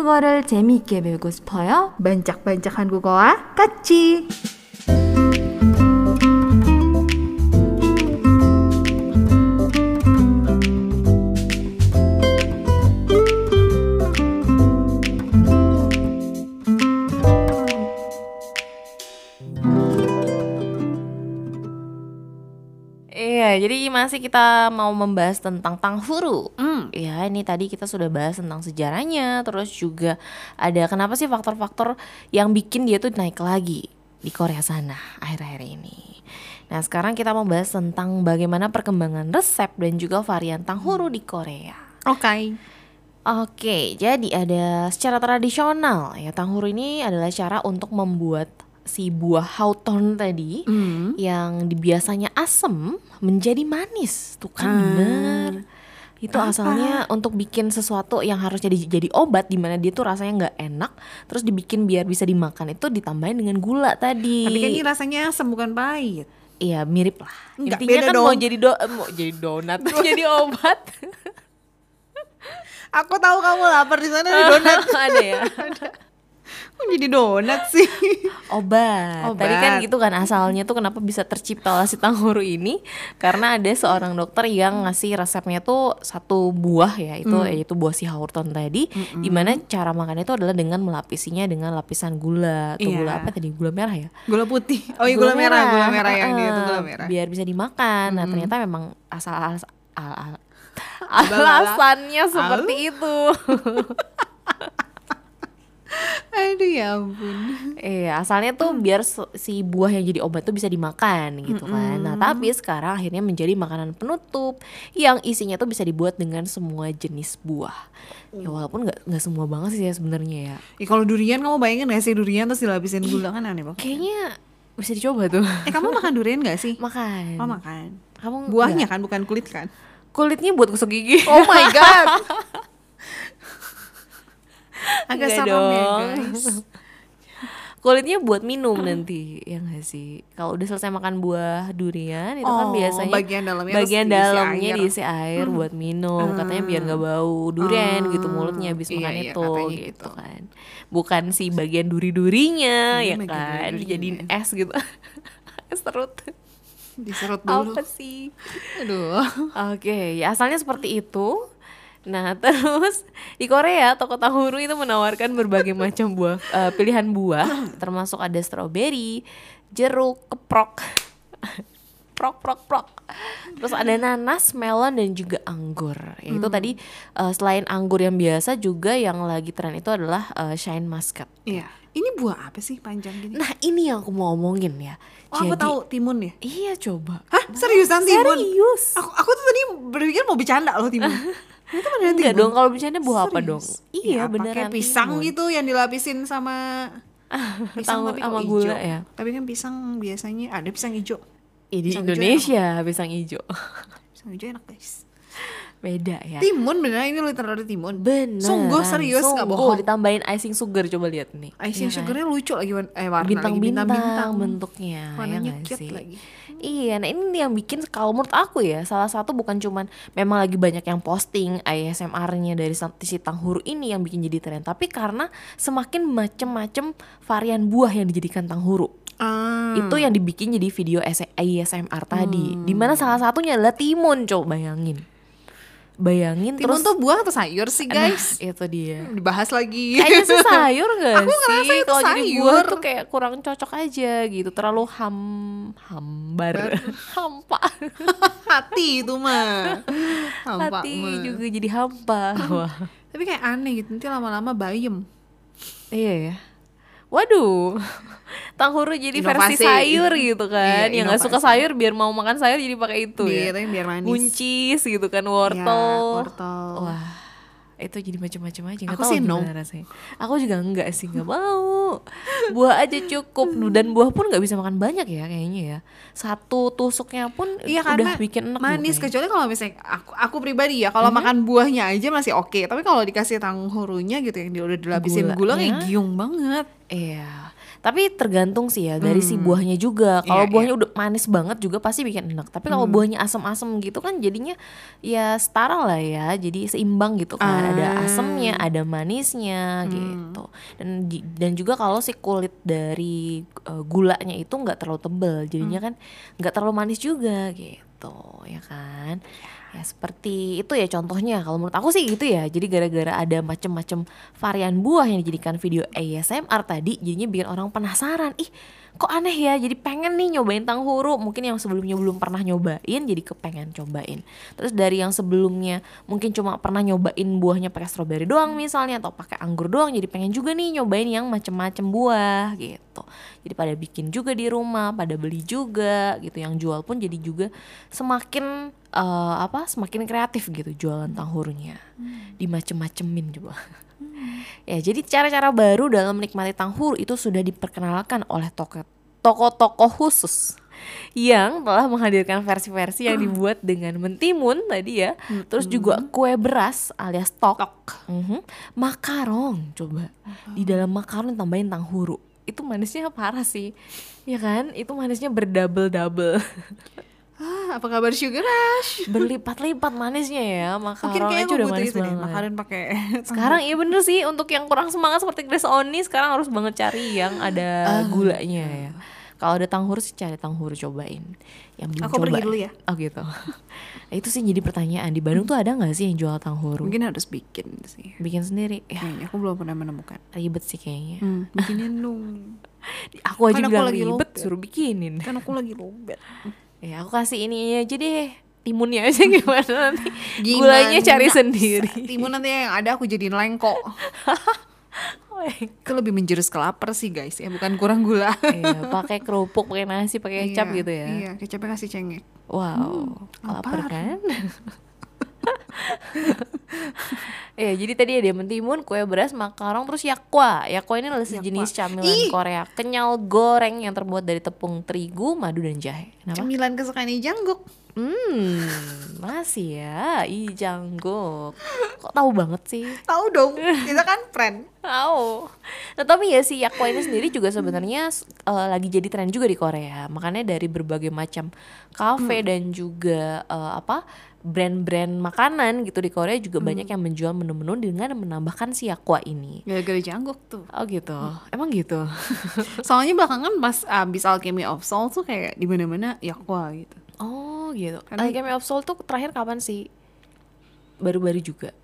한국어를 재미있게 배우고 싶어요? 반짝반짝 한국어와 같이. Masih kita mau membahas tentang Tanghuru. Hmm. Ya, ini tadi kita sudah bahas tentang sejarahnya, terus juga ada kenapa sih faktor-faktor yang bikin dia tuh naik lagi di Korea sana akhir-akhir ini. Nah, sekarang kita mau bahas tentang bagaimana perkembangan resep dan juga varian Tanghuru di Korea. Oke. Oke, jadi ada secara tradisional ya Tanghuru ini adalah cara untuk membuat si buah hawthorn tadi Hmm. yang biasanya asem menjadi manis. Tuh kan Ah. bener. Itu asalnya untuk bikin sesuatu yang harusnya jadi, jadi obat di mana dia tuh rasanya nggak enak, terus dibikin biar bisa dimakan itu ditambahin dengan gula tadi. Tapi kan ini rasanya asam bukan pahit. Iya mirip lah. Nggak, Intinya kan mau dong. jadi do mau jadi donat, jadi obat. Aku tahu kamu lapar di sana di donat. Ada ya. Jadi donat sih? Obat. Tadi kan Obat. gitu kan asalnya tuh kenapa bisa tercipta si tanghuru ini karena ada seorang dokter yang ngasih resepnya tuh satu buah ya itu yaitu buah si hawthorn tadi di mana cara makannya itu adalah dengan melapisinya dengan lapisan gula atau Iya. gula apa tadi gula merah ya Gula putih. Oh iya gula, merah, gula merah yang dia itu gula merah. biar bisa dimakan nah ternyata memang asal al, al, al- Abal-ala. alasannya seperti itu Aduh ya ampun. Iya, asalnya tuh biar se- si buah yang jadi obat tuh bisa dimakan gitu kan. Nah, tapi sekarang akhirnya menjadi makanan penutup yang isinya tuh bisa dibuat dengan semua jenis buah. Ya walaupun nggak nggak semua banget sih ya sebenarnya ya. Ya kalau durian kamu bayangin gak sih durian terus dilapisin gula kan aneh banget. Kayaknya bisa dicoba tuh. Eh kamu makan durian gak sih? Makan. Oh makan. Kamu Buahnya nggak? kan bukan kulit kan? kulitnya buat gosok gigi. Oh my god. Agak Nggak serem ya guys. Kulitnya buat minum nanti, ya nggak sih? Kalau udah selesai makan buah durian itu kan Oh, biasanya bagian dalamnya bagian diisi dalamnya air. diisi air buat minum, katanya biar nggak bau durian gitu mulutnya habis Iya, makan iya, itu katanya gitu gitu. kan. Bukan si bagian duri-durinya Iya, ya kan, dijadiin es gitu. es serut. Diserut dulu. Apa sih? Aduh. Oke, ya asalnya seperti itu. Nah, terus di Korea toko Tahuru itu menawarkan berbagai macam buah eh, pilihan buah, termasuk ada stroberi, jeruk, keprok, prok prok prok. Terus ada nanas, melon dan juga anggur. Yaitu tadi eh, selain anggur yang biasa juga yang lagi tren itu adalah eh, shine muscat. Iya. Ini buah apa sih panjang gini? Nah, ini yang aku mau omongin ya. oh, aku tahu timun ya. Iya, coba. Hah? Seriusan timun? Serius? Aku aku tuh tadi berpikir mau bercanda loh timun. Ternyata beneran Enggak timun. dong, kalau bercanda buah apa dong? Ya, Iya, apa beneran. kayak pisang timun. gitu yang dilapisin sama pisang Tahu tapi sama gula hijau. ya. Tapi kan pisang biasanya ada pisang hijau. Ya, di Pisang hijau Indonesia pisang hijau. Pisang hijau enak guys. Beda ya. Timun beneran ini literally timun. Bener. Sungguh serius nggak bohong. Ditambahin icing sugar coba lihat nih. Icing kan? sugarnya lucu lagi eh warna lagi bintang-bintang bintang-bintang. bentuknya Warnanya ya nggak cute sih? lagi. Iya, nah ini yang bikin kalau menurut aku ya salah satu bukan cuman memang lagi banyak yang posting ASMR-nya dari si Tanghuru ini yang bikin jadi tren, tapi karena semakin macem-macem varian buah yang dijadikan Tanghuru. Ah. Itu yang dibikin jadi video ASMR tadi. Di mana salah satunya adalah timun, coba bayangin. Bayangin Timun terus tuh buah atau sayur sih guys? Nah, itu dia. Dibahas lagi. Kayaknya sih sayur gak Aku ngerasa sih? itu Kalau jadi sayur. buah tuh kayak kurang cocok aja gitu. Terlalu ham hambar, hampa. Hati itu mah. Hampa Hati mah. juga jadi hampa. Wah. Tapi kayak aneh gitu. Nanti lama-lama bayem. Iya ya. Waduh, tanghuru jadi versi Inovasi. sayur gitu kan. Iya, yang nggak suka sayur biar mau makan sayur jadi pakai itu ya. Biar biar manis. Buncis gitu kan, Ya, wortel. wortel. Wah, itu jadi macam-macam aja. Nggak Aku tahu sih no. gimana rasanya. Aku juga enggak sih, nggak mau. Buah aja cukup. Dan buah pun nggak bisa makan banyak ya kayaknya ya. Satu tusuknya pun Iya udah bikin enak. manis kecuali kalau misalnya aku aku pribadi ya kalau Mhm. makan buahnya aja masih oke tapi kalau dikasih tanghurunya gitu yang dia udah dilapisin gula, Gulanya? kayak giung banget Iya. Tapi tergantung sih ya dari si buahnya juga. Kalau Iya, buahnya udah manis banget juga pasti bikin enak. Tapi kalau buahnya asam-asam gitu kan jadinya ya setara lah ya. Jadi seimbang gitu kan. Ada asamnya, ada manisnya gitu. Dan dan juga kalau si kulit dari eh, gulanya itu nggak terlalu tebel, jadinya kan nggak terlalu manis juga gitu, ya kan? Ya seperti itu ya contohnya kalau menurut aku sih gitu ya. Jadi gara-gara ada macem-macem varian buah yang dijadikan video ASMR tadi jadinya bikin orang penasaran. Ih, kok aneh ya. Jadi pengen nih nyobain tanghuru. Mungkin yang sebelumnya belum pernah nyobain jadi kepengen cobain. Terus dari yang sebelumnya mungkin cuma pernah nyobain buahnya pakai stroberi doang misalnya atau pakai anggur doang jadi pengen juga nih nyobain yang macem-macem buah gitu. Jadi pada bikin juga di rumah, pada beli juga gitu. Yang jual pun jadi juga semakin eh, apa semakin kreatif gitu jualan tanghurunya dimacem-macemin coba. Ya jadi cara-cara baru dalam menikmati tanghuru itu sudah diperkenalkan oleh toko- toko-toko khusus yang telah menghadirkan versi-versi yang dibuat dengan mentimun tadi ya. Terus juga kue beras alias tok, Mhm. makarong coba. Di dalam makaron tambahin tanghuru itu manisnya parah sih. Ya kan? Itu manisnya berdouble-double Ah, apa kabar Sugar Rush? berlipat-lipat manisnya ya Mungkin makaron aja udah butuh manis itu deh, banget makanan pakai sekarang iya bener sih untuk yang kurang semangat seperti Grace Oni sekarang harus banget cari yang ada gulanya ya kalau ada tanghuru sih cari tanghuru cobain yang belum Aku coba pergi dulu ya. oh gitu itu sih jadi pertanyaan di Bandung tuh ada nggak sih yang jual tanghuru Mungkin harus bikin sih. bikin sendiri ya Kayaknya aku belum pernah menemukan. ribet sih kayaknya Hmm, bikinin dong. aku aja Kan aku bilang lagi ribet lobet. suruh bikinin Kan aku lagi lobet. Ya aku kasih ini aja deh timunnya aja gimana nanti Gimana? gulanya cari sendiri Timun nanti yang ada aku jadiin lengko. Itu lebih menjurus ke lapar sih guys ya, bukan kurang gula. Iya, pakai kerupuk, pakai nasi, pakai kecap Iya, gitu ya. Iya, kecapnya kasih cengek. Wow, lapar lapar. kan? ya, jadi tadi ada mentimun, kue beras, makarong, terus yakwa. Yakwa ini adalah sejenis camilan Ih. Korea kenyal goreng yang terbuat dari tepung terigu, madu dan jahe. Kenapa? Cemilan kesukaan Jangguk. Hmm, masih ya, ih jangguk. Kok tahu banget sih? Tahu dong, kita kan friend. Tahu. Nah, tapi ya si yakwa ini sendiri juga sebenarnya eh, lagi jadi tren juga di Korea. Makanya dari berbagai macam kafe dan juga eh, apa brand-brand makanan gitu di Korea juga banyak yang menjual menu-menu dengan menambahkan si yakwa ini. Gara-gara Jangguk tuh. Oh gitu. Emang gitu. Soalnya belakangan pas abis Alchemy of Soul tuh kayak di mana-mana yakwa gitu. Oh gitu. Karena- Alchemy of Soul tuh terakhir kapan sih? Baru-baru juga.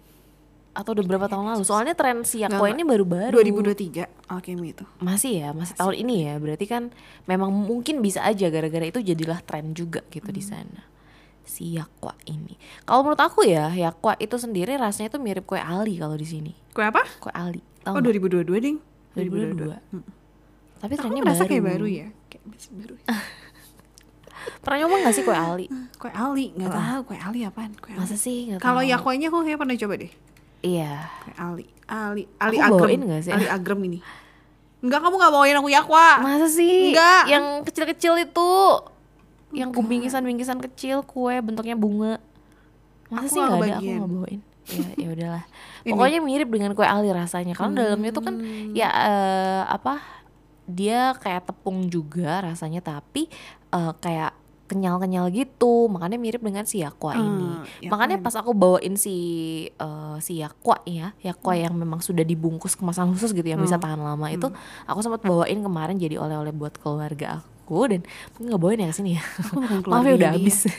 Atau udah berapa tahun lalu? Soalnya tren si yakwa ini baru-baru. 2023 Alchemy itu. Masih ya, masih tahun ini ya. Berarti kan memang mungkin bisa aja gara-gara itu jadilah tren juga gitu di sana. Si yakwa ini. Kalau menurut aku ya, yakwa itu sendiri rasanya itu mirip kue ali kalau di sini. Kue apa? Kue ali. Tahu Oh nggak? 2022 ding. 2022. Tapi Aku trennya merasa baru. kayak baru ya. Kayak masih baru. Pernah nyoba gak sih kue ali? Kue Ali, nggak tahu kue Ali apaan? Kue Ali. Masa sih? Nggak Kalau yakwanya aku kayak pernah coba deh. Iya. Kue Ali, Ali, Ali Aku Agrem. nggak sih? Ali Agrem ini. Enggak, kamu nggak bawain aku yakwa. Masa sih? Enggak. Yang kecil-kecil itu. Yang bingkisan-bingkisan kecil kue bentuknya bunga. Masa Aku sih nggak ada? Aku nggak bawain. Ya, ya udahlah. Pokoknya mirip dengan kue ali rasanya. Karena dalamnya tuh kan ya eh, apa? Dia kayak tepung juga rasanya tapi eh, kayak kenyal-kenyal gitu. Makanya mirip dengan si yakwa ini. yakwa Makanya ini. pas aku bawain si eh, si yakwa ya, yakwa yang memang sudah dibungkus kemasan khusus gitu yang bisa tahan lama itu, aku sempat bawain kemarin jadi oleh-oleh buat keluarga aku dan mungkin nggak bawain ya sini ya. Aku Maaf ya udah habis.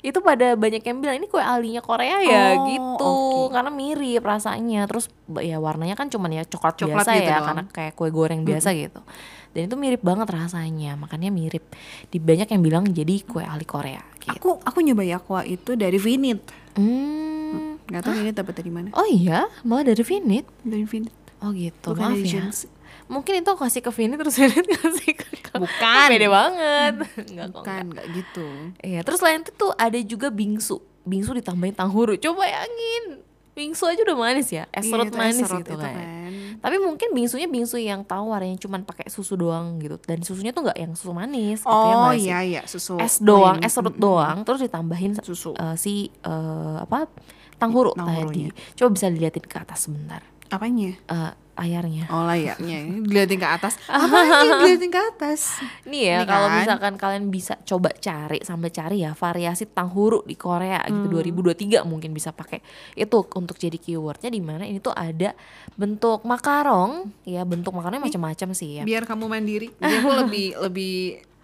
itu pada banyak yang bilang ini kue alinya Korea ya Oh, gitu oke. karena mirip rasanya terus ya warnanya kan cuman ya coklat, Coklat biasa gitu ya doang. karena kayak kue goreng biasa gitu dan itu mirip banget rasanya makanya mirip di banyak yang bilang jadi kue ali Korea gitu Aku aku nyoba yakwa itu dari Vinit. hmm. Gak tau Vinit dapat dari mana. oh iya malah dari Vinit Dari Vinit. oh gitu Bukan maaf ya Jones. Mungkin itu aku kasih ke Vinit terus Vinit kasih ke kamu. Bukan. beda banget Enggak kok Bukan, nggak gitu. Iya, terus selain itu tuh ada juga bingsu. Bingsu ditambahin tanghuru. Coba bayangin. Bingsu aja udah manis ya. Es Iya, manis gitu itu kan. kan. Tapi mungkin bingsunya bingsu yang tawar yang cuman pakai susu doang gitu. Dan susunya tuh nggak yang susu manis gitu ya Oh nggak sih? iya iya susu. Es doang, es serut doang terus ditambahin Susu. eh, si eh, apa? Tanghuru tadi. Coba bisa dilihatin ke atas sebentar. Apanya? Eh, layarnya. Oh layaknya ini dilihatin ke atas. Apa lagi dilihatin ke atas? Nih ya, Ini kalau kan. misalkan kalian bisa coba cari sampai cari ya variasi tanghuru di Korea gitu 2023 mungkin bisa pakai itu untuk jadi keywordnya di mana ini tuh ada bentuk makarong ya bentuk makarongnya macam-macam sih ya. Biar kamu mandiri. Jadi aku lebih lebih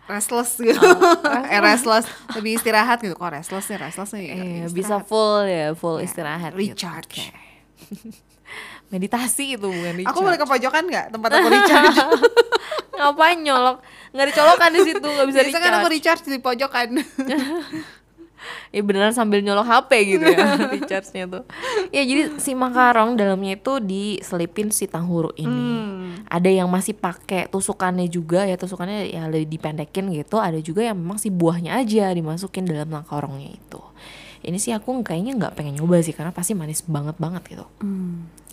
restless gitu. eh restless, lebih istirahat gitu. Kok restless nih, restless nih. Eh, bisa full ya, full istirahat. gitu. recharge. Meditasi itu bukan recharge. Aku boleh ke pojokan nggak tempat aku recharge? Ngapain nyolok? Nggak dicolokan di situ, nggak bisa Biasa kan aku recharge. di pojokan. Ya beneran sambil nyolok HP gitu ya recharge-nya tuh. Ya jadi si makarong dalamnya itu diselipin si tanghuru ini. Ada yang masih pakai tusukannya juga ya tusukannya ya lebih dipendekin gitu. Ada juga yang memang si buahnya aja dimasukin dalam makarongnya itu. Ini sih aku kayaknya nggak pengen nyoba sih karena pasti manis banget banget gitu.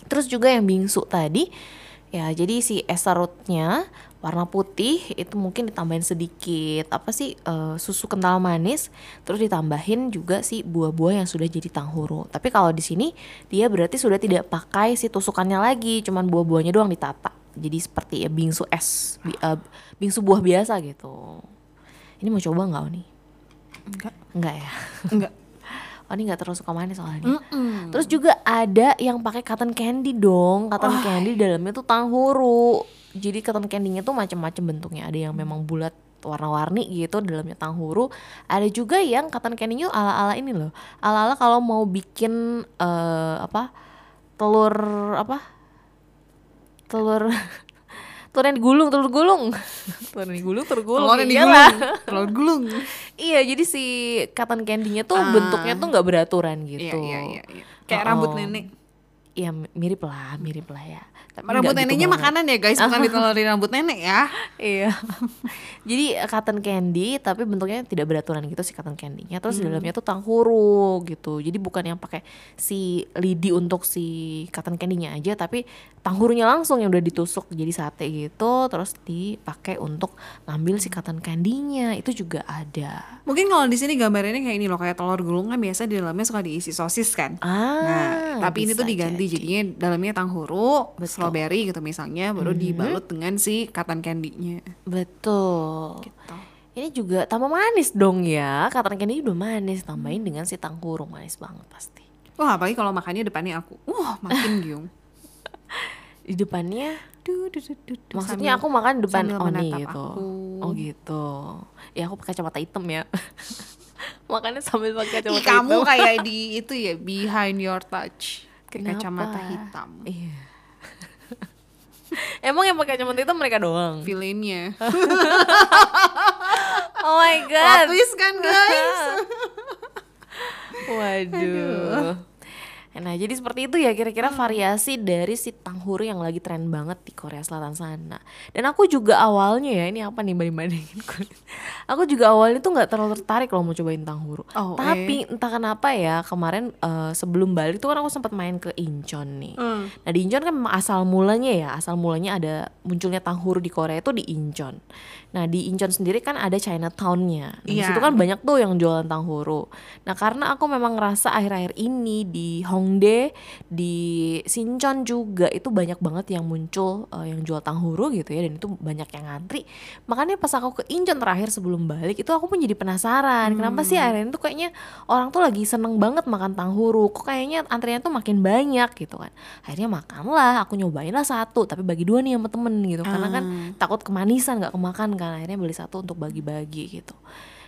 Terus juga yang bingsu tadi ya jadi si es serutnya warna putih itu mungkin ditambahin sedikit apa sih eh, susu kental manis terus ditambahin juga si buah-buah yang sudah jadi tanghuru. Tapi kalau di sini dia berarti sudah tidak pakai si tusukannya lagi, cuman buah-buahnya doang ditata. Jadi seperti ya bingsu es, bi- eh, bingsu buah biasa gitu. Ini mau coba nggak nih? Enggak. Enggak ya. Enggak. Oh ini gak terlalu suka manis soalnya. Terus juga ada yang pakai cotton candy dong. Cotton candy dalamnya tuh tanghuru. Jadi cotton candy-nya tuh macam-macam bentuknya. Ada yang memang bulat warna-warni gitu dalamnya tanghuru. Ada juga yang cotton candy-nya ala-ala ini loh. Ala-ala kalau mau bikin eh, apa? telur apa? Telur telur yang digulung, telur gulung. telur yang digulung, telur gulung. Telur yang digulung. Telur gulung. Iya, jadi si cotton candy-nya tuh bentuknya tuh nggak beraturan gitu. Iya, iya, iya, iya. Kayak Oh. rambut nenek. Iya, mirip lah, mirip lah ya. Tapi Rambut gitu neneknya banget. makanan ya guys, bukan ditelurin rambut nenek ya. Iya. jadi eh, cotton candy tapi bentuknya tidak beraturan gitu si cotton candy-nya. Terus di dalamnya tuh tanghuru gitu. Jadi bukan yang pakai si lidi untuk si cotton candy-nya aja tapi tanghurunya langsung yang udah ditusuk jadi sate gitu terus dipakai untuk ngambil si cotton candy-nya. Itu juga ada. Mungkin kalau di sini gambarannya kayak ini loh, kayak telur gulung kan biasa di dalamnya suka diisi sosis kan. Ah, Nah, tapi ini tuh diganti. Jadinya dalamnya tanghuru, strawberry gitu misalnya, baru dibalut dengan si cotton candy-nya. Betul. Gitu. Ini juga tambah manis dong ya. Cotton candy udah manis, tambahin dengan si tanghuru manis banget pasti. Wah, apalagi kalau makannya depannya aku. Wah, makin giung. Di depannya Duh, duh, duh, duh, duh, maksudnya sambil- aku makan depan Oni gitu. aku. Oh gitu. Ya aku pakai kacamata hitam ya. Makannya sambil pakai Ih, kacamata kamu hitam. kayak di itu ya, behind your touch. Kenapa? kacamata hitam. Iya. Emang yang pakai kacamata hitam mereka doang. Villainnya. Oh my Plot god. twist kan guys? Waduh. Nah jadi seperti itu ya kira-kira variasi dari si tanghuru yang lagi tren banget di Korea Selatan sana. Dan aku juga awalnya ya ini apa nih banding-bandingin. Aku juga awalnya tuh nggak terlalu tertarik kalau mau cobain tanghuru. Oh, Tapi entah kenapa ya kemarin eh, sebelum balik tuh kan aku sempat main ke Incheon nih. Hmm. Nah di Incheon kan memang asal mulanya ya asal mulanya ada munculnya tanghuru di Korea itu di Incheon. Nah di Incheon sendiri kan ada Chinatown-nya. Nah, di Iya. situ kan banyak tuh yang jualan tanghuru. Nah karena aku memang ngerasa akhir-akhir ini di Hongdae, di Sinchon juga itu banyak banget yang muncul eh, yang jual tanghuru gitu ya dan itu banyak yang ngantri. Makanya pas aku ke Incheon terakhir sebelum balik itu aku pun jadi penasaran. Kenapa sih akhirnya tuh kayaknya orang tuh lagi seneng banget makan tanghuru. Kok kayaknya antrian tuh makin banyak gitu kan. Akhirnya makanlah, aku nyobain lah satu tapi bagi dua nih sama temen gitu. Karena kan takut kemanisan nggak kemakan kan. Akhirnya beli satu untuk bagi-bagi gitu.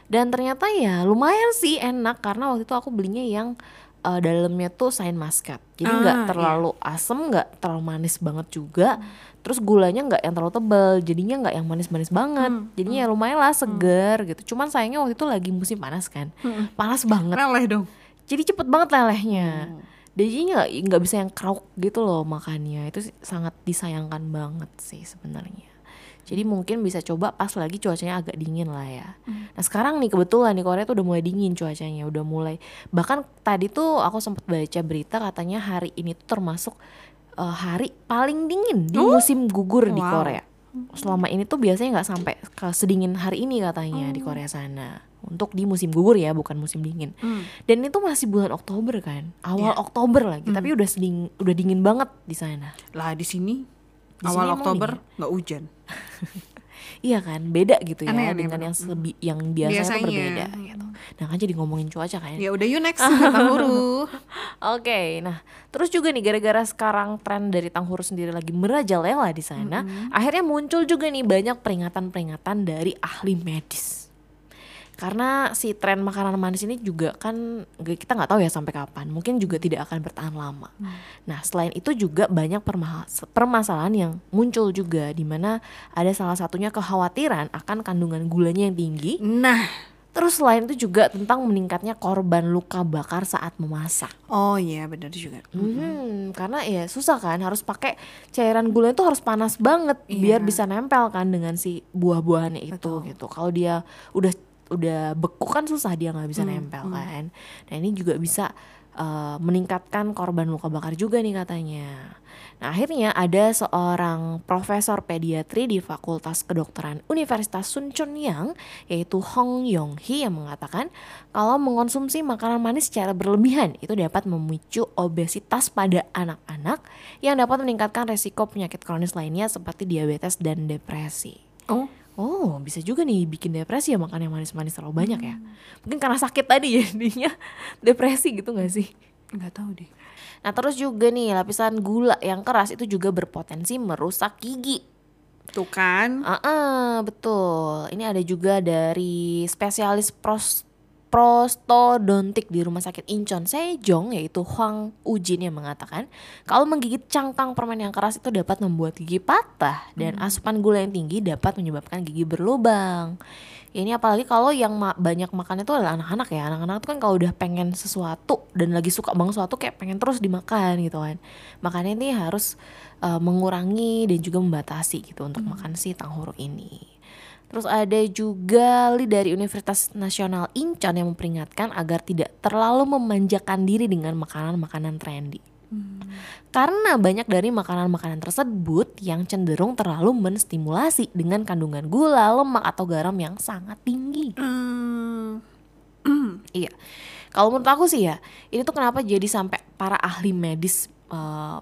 Dan ternyata ya lumayan sih enak karena waktu itu aku belinya yang eh, dalamnya tuh sain muscat. Jadi nggak Ah, terlalu asem, nggak terlalu manis banget juga. Terus gulanya nggak yang terlalu tebal, jadinya nggak yang manis-manis banget. Jadinya ya lumayan lah seger gitu. Cuman sayangnya waktu itu lagi musim panas kan, panas banget. Meleleh dong. Jadi cepet banget lelehnya. Dan Jadi nggak bisa yang krauk gitu loh makannya. Itu sangat disayangkan banget sih sebenarnya. Jadi mungkin bisa coba pas lagi cuacanya agak dingin lah ya. Nah sekarang nih kebetulan di Korea tuh udah mulai dingin cuacanya, udah mulai. Bahkan tadi tuh aku sempat baca berita katanya hari ini tuh termasuk eh, hari paling dingin di musim gugur di Wow. Korea. Selama ini tuh biasanya nggak sampai ke sedingin hari ini katanya di Korea sana. Untuk di musim gugur ya, bukan musim dingin. Dan itu masih bulan Oktober kan, awal Oktober lagi, tapi udah seding, udah dingin banget di sana. Lah di sini Di sini Awal emang Oktober nggak hujan. Iya kan, beda gitu ya Aneh-aneh dengan banget. yang sebi yang biasanya, Biasanya. berbeda gitu. Nah kan jadi ngomongin cuaca kan. Ya udah you next Tanghuru. Oke, nah terus juga nih gara-gara sekarang tren dari Tanghuru sendiri lagi merajalela di sana, akhirnya muncul juga nih banyak peringatan-peringatan dari ahli medis. Karena si tren makanan manis ini juga kan kita nggak tahu ya sampai kapan, mungkin juga tidak akan bertahan lama. Nah selain itu juga banyak perma- permasalahan yang muncul juga, di mana ada salah satunya kekhawatiran akan kandungan gulanya yang tinggi. Nah, Terus selain itu juga tentang meningkatnya korban luka bakar saat memasak. oh iya benar juga. Hmm, karena ya susah kan harus pakai cairan gula itu harus panas banget biar bisa nempel kan dengan si buah-buahannya itu gitu. Kalau dia udah udah beku kan susah dia nggak bisa nempel kan. Nah ini juga bisa eh, meningkatkan korban luka bakar juga nih katanya. Nah akhirnya ada seorang profesor pediatri di Fakultas Kedokteran Universitas Sun Chun Yang yaitu Hong Yong Hee yang mengatakan kalau mengonsumsi makanan manis secara berlebihan itu dapat memicu obesitas pada anak-anak yang dapat meningkatkan resiko penyakit kronis lainnya seperti diabetes dan depresi. Oh, Oh, bisa juga nih bikin depresi ya makan yang manis-manis terlalu banyak ya. Mungkin karena sakit tadi jadinya depresi gitu gak sih? nggak tahu deh. Nah terus juga nih lapisan gula yang keras itu juga berpotensi merusak gigi. Tuh kan. Ah, ah, betul. Ini ada juga dari spesialis pros prostodontik di Rumah Sakit Incheon Sejong yaitu Huang Ujin yang mengatakan kalau menggigit cangkang permen yang keras itu dapat membuat gigi patah dan asupan gula yang tinggi dapat menyebabkan gigi berlubang. Ya, ini apalagi kalau yang ma- banyak makan itu adalah anak-anak ya. Anak-anak itu kan kalau udah pengen sesuatu dan lagi suka banget sesuatu kayak pengen terus dimakan gitu kan. Makanya ini harus uh, mengurangi dan juga membatasi gitu untuk makan si tanghuru ini. Terus ada juga Li dari Universitas Nasional Incheon yang memperingatkan agar tidak terlalu memanjakan diri dengan makanan-makanan trendy. Karena banyak dari makanan-makanan tersebut yang cenderung terlalu menstimulasi dengan kandungan gula, lemak atau garam yang sangat tinggi. Hmm, Iya. Kalau menurut aku sih ya, ini tuh kenapa jadi sampai para ahli medis eh,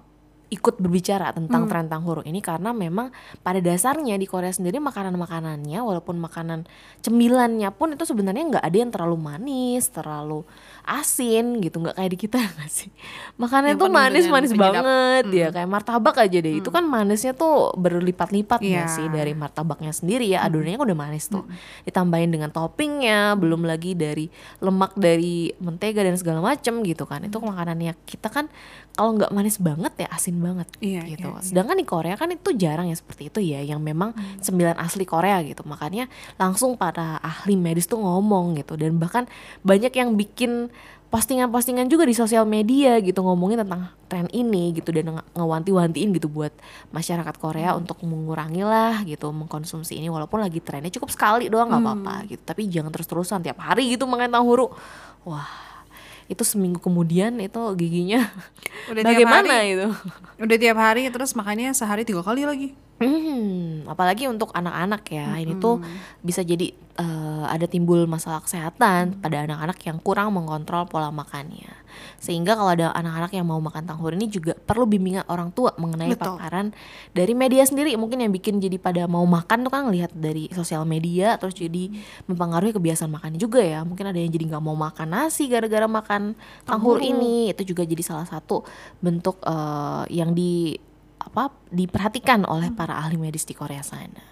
ikut berbicara tentang tren tanghuru ini karena memang pada dasarnya di Korea sendiri makanan-makanannya walaupun makanan cemilannya pun itu sebenarnya nggak ada yang terlalu manis, terlalu asin gitu, nggak kayak di kita nggak sih. Makanannya Yang tuh dengan manis-manis penyedap. banget ya, kayak martabak aja deh. Itu kan manisnya tuh berlipat-lipat Iya. sih dari martabaknya sendiri ya, adonannya kan udah manis tuh. Ditambahin dengan toppingnya, belum lagi dari lemak dari mentega dan segala macem gitu kan. Itu makanannya kita kan kalau nggak manis banget ya asin banget Iya, gitu. iya, iya. Sedangkan di Korea kan itu jarang ya seperti itu ya, yang memang sembilan asli Korea gitu. Makanya langsung para ahli medis tuh ngomong gitu dan bahkan banyak yang bikin postingan-postingan juga di sosial media gitu ngomongin tentang tren ini gitu dan nge- ngewanti-wantiin gitu buat masyarakat Korea untuk mengurangi lah gitu mengkonsumsi ini walaupun lagi trennya cukup sekali doang nggak apa-apa gitu. Tapi jangan terus-terusan tiap hari gitu makan tanghuru wah itu seminggu kemudian itu giginya Udah tiap bagaimana hari. itu? Udah tiap hari terus makannya sehari tiga kali lagi. Hmm, apalagi untuk anak-anak ya, ini tuh bisa jadi eh, ada timbul masalah kesehatan pada anak-anak yang kurang mengontrol pola makannya. Sehingga kalau ada anak-anak yang mau makan tanghur ini juga perlu bimbingan orang tua mengenai Betul. paparan dari media sendiri mungkin yang bikin jadi pada mau makan tuh kan lihat dari sosial media terus jadi mempengaruhi kebiasaan makannya juga ya. Mungkin ada yang jadi nggak mau makan nasi gara-gara makan tanghur ini. Itu juga jadi salah satu bentuk eh, yang di apa diperhatikan oleh para ahli medis di Korea sana.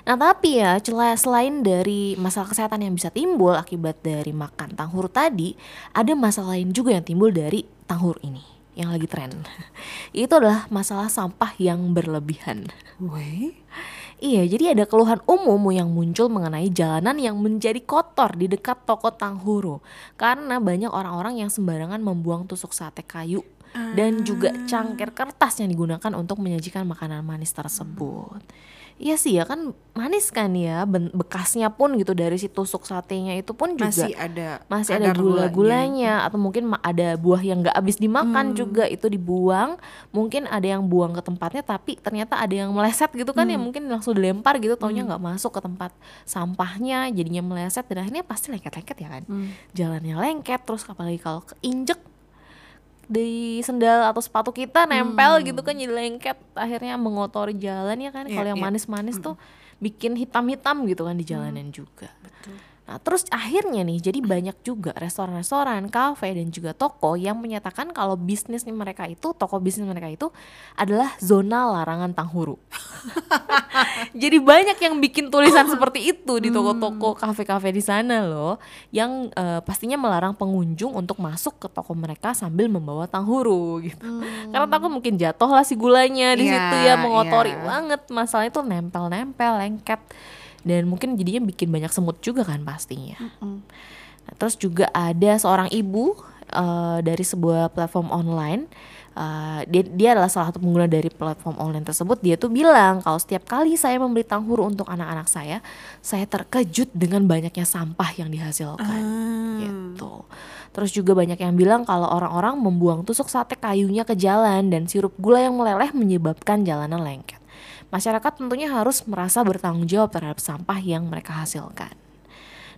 Nah tapi ya selain dari masalah kesehatan yang bisa timbul akibat dari makan tanghur tadi, ada masalah lain juga yang timbul dari tanghur ini yang lagi tren. Itu adalah masalah sampah yang berlebihan. Weh, Iya, jadi ada keluhan umum yang muncul mengenai jalanan yang menjadi kotor di dekat toko tanghuru karena banyak orang-orang yang sembarangan membuang tusuk sate kayu dan juga cangkir kertas yang digunakan untuk menyajikan makanan manis tersebut. Iya sih ya kan manis kan ya bekasnya pun gitu dari si tusuk satenya itu pun juga masih ada masih ada gula-gulanya atau mungkin ada buah yang nggak habis dimakan juga itu dibuang. Mungkin ada yang buang ke tempatnya tapi ternyata ada yang meleset gitu kan ya mungkin langsung dilempar gitu taunya nggak masuk ke tempat sampahnya jadinya meleset dan akhirnya pasti lengket-lengket ya kan. Jalannya lengket terus apalagi kalau keinjek di sendal atau sepatu kita nempel gitu kan jadi lengket akhirnya mengotori jalan ya kan. Iya, kalau yang iya. manis-manis tuh bikin hitam-hitam gitu kan di jalanan juga. Betul. Nah, terus akhirnya nih, jadi banyak juga restoran-restoran, kafe, dan juga toko yang menyatakan kalau bisnisnya mereka itu, toko bisnis mereka itu adalah zona larangan tanghuru. jadi banyak yang bikin tulisan seperti itu di toko-toko, kafe-kafe di sana loh, yang eh, pastinya melarang pengunjung untuk masuk ke toko mereka sambil membawa tanghuru gitu. Karena takut mungkin jatuh lah si gulanya di Iya, situ ya, mengotori iya. banget. Masalahnya tuh nempel-nempel, lengket dan mungkin jadinya bikin banyak semut juga kan pastinya. Nah, terus juga ada seorang ibu eh, dari sebuah platform online. eh, dia, dia adalah salah satu pengguna dari platform online tersebut. Dia tuh bilang kalau setiap kali saya membeli tanghuru untuk anak-anak saya, saya terkejut dengan banyaknya sampah yang dihasilkan. Gitu. Terus juga banyak yang bilang kalau orang-orang membuang tusuk sate kayunya ke jalan dan sirup gula yang meleleh menyebabkan jalanan lengket. Masyarakat tentunya harus merasa bertanggung jawab terhadap sampah yang mereka hasilkan.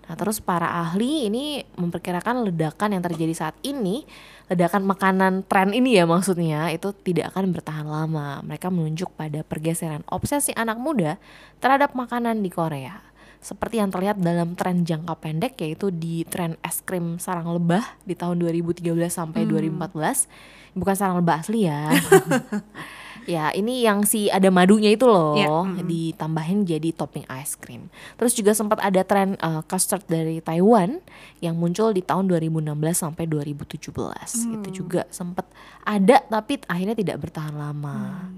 Nah, terus para ahli ini memperkirakan ledakan yang terjadi saat ini, ledakan makanan tren ini ya maksudnya, itu tidak akan bertahan lama. Mereka menunjuk pada pergeseran obsesi anak muda terhadap makanan di Korea. Seperti yang terlihat dalam tren jangka pendek yaitu di tren es krim sarang lebah di tahun 2013 sampai 2014. Bukan sarang lebah asli ya. ya, ini yang si ada madunya itu loh Ya, mm-mm. ditambahin jadi topping ice cream. Terus juga sempat ada tren uh, custard dari Taiwan yang muncul di tahun 2016 sampai 2017. Itu juga sempat ada tapi akhirnya tidak bertahan lama.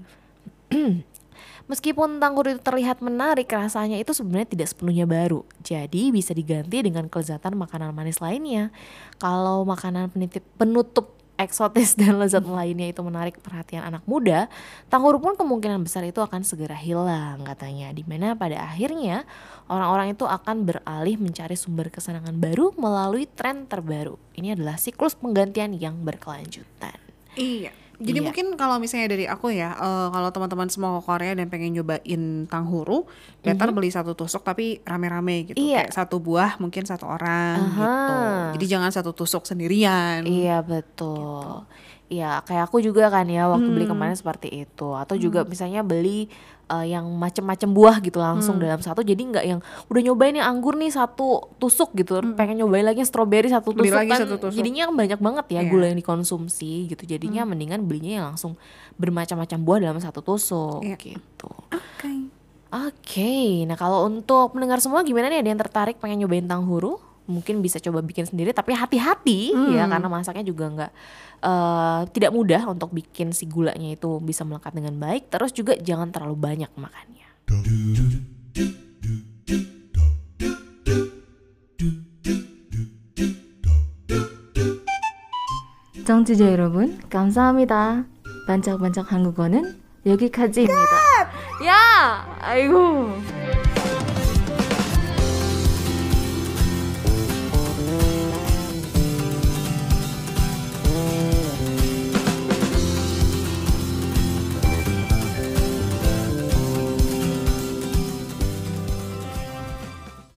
Meskipun tanggul itu terlihat menarik, rasanya itu sebenarnya tidak sepenuhnya baru. Jadi bisa diganti dengan kelezatan makanan manis lainnya. Kalau makanan penitip, penutup eksotis dan lezat lainnya itu menarik perhatian anak muda, tanggul pun kemungkinan besar itu akan segera hilang katanya. Di mana pada akhirnya orang-orang itu akan beralih mencari sumber kesenangan baru melalui tren terbaru. Ini adalah siklus penggantian yang berkelanjutan. Iya. Jadi Iya. mungkin kalau misalnya dari aku ya, eh, kalau teman-teman semua ke Korea dan pengen nyobain tanghuru, better beli satu tusuk tapi rame-rame gitu. Iya. Kayak satu buah mungkin satu orang Aha. gitu. Jadi jangan satu tusuk sendirian. Iya betul. Iya kayak aku juga kan ya waktu beli kemarin seperti itu. Atau juga misalnya beli eh, yang macem-macem buah gitu langsung dalam satu. Jadi nggak yang udah nyobain yang anggur nih satu tusuk gitu. Pengen nyobain lagi yang stroberi satu Beli tusuk lagi kan. satu tusuk. Jadinya banyak banget ya Iya. gula yang dikonsumsi gitu. Jadinya mendingan belinya yang langsung bermacam-macam buah dalam satu tusuk Iya. gitu. Oke. Oke, nah kalau untuk pendengar semua gimana nih ada yang tertarik pengen nyobain tanghuru? Mungkin bisa coba bikin sendiri tapi hati-hati ya karena masaknya juga nggak eh, tidak mudah untuk bikin si gulanya itu bisa melekat dengan baik. Terus juga jangan terlalu banyak makannya. 청취자 여러분, 감사합니다. 반짝반짝 한국어는 여기까지입니다. Ya, ayo.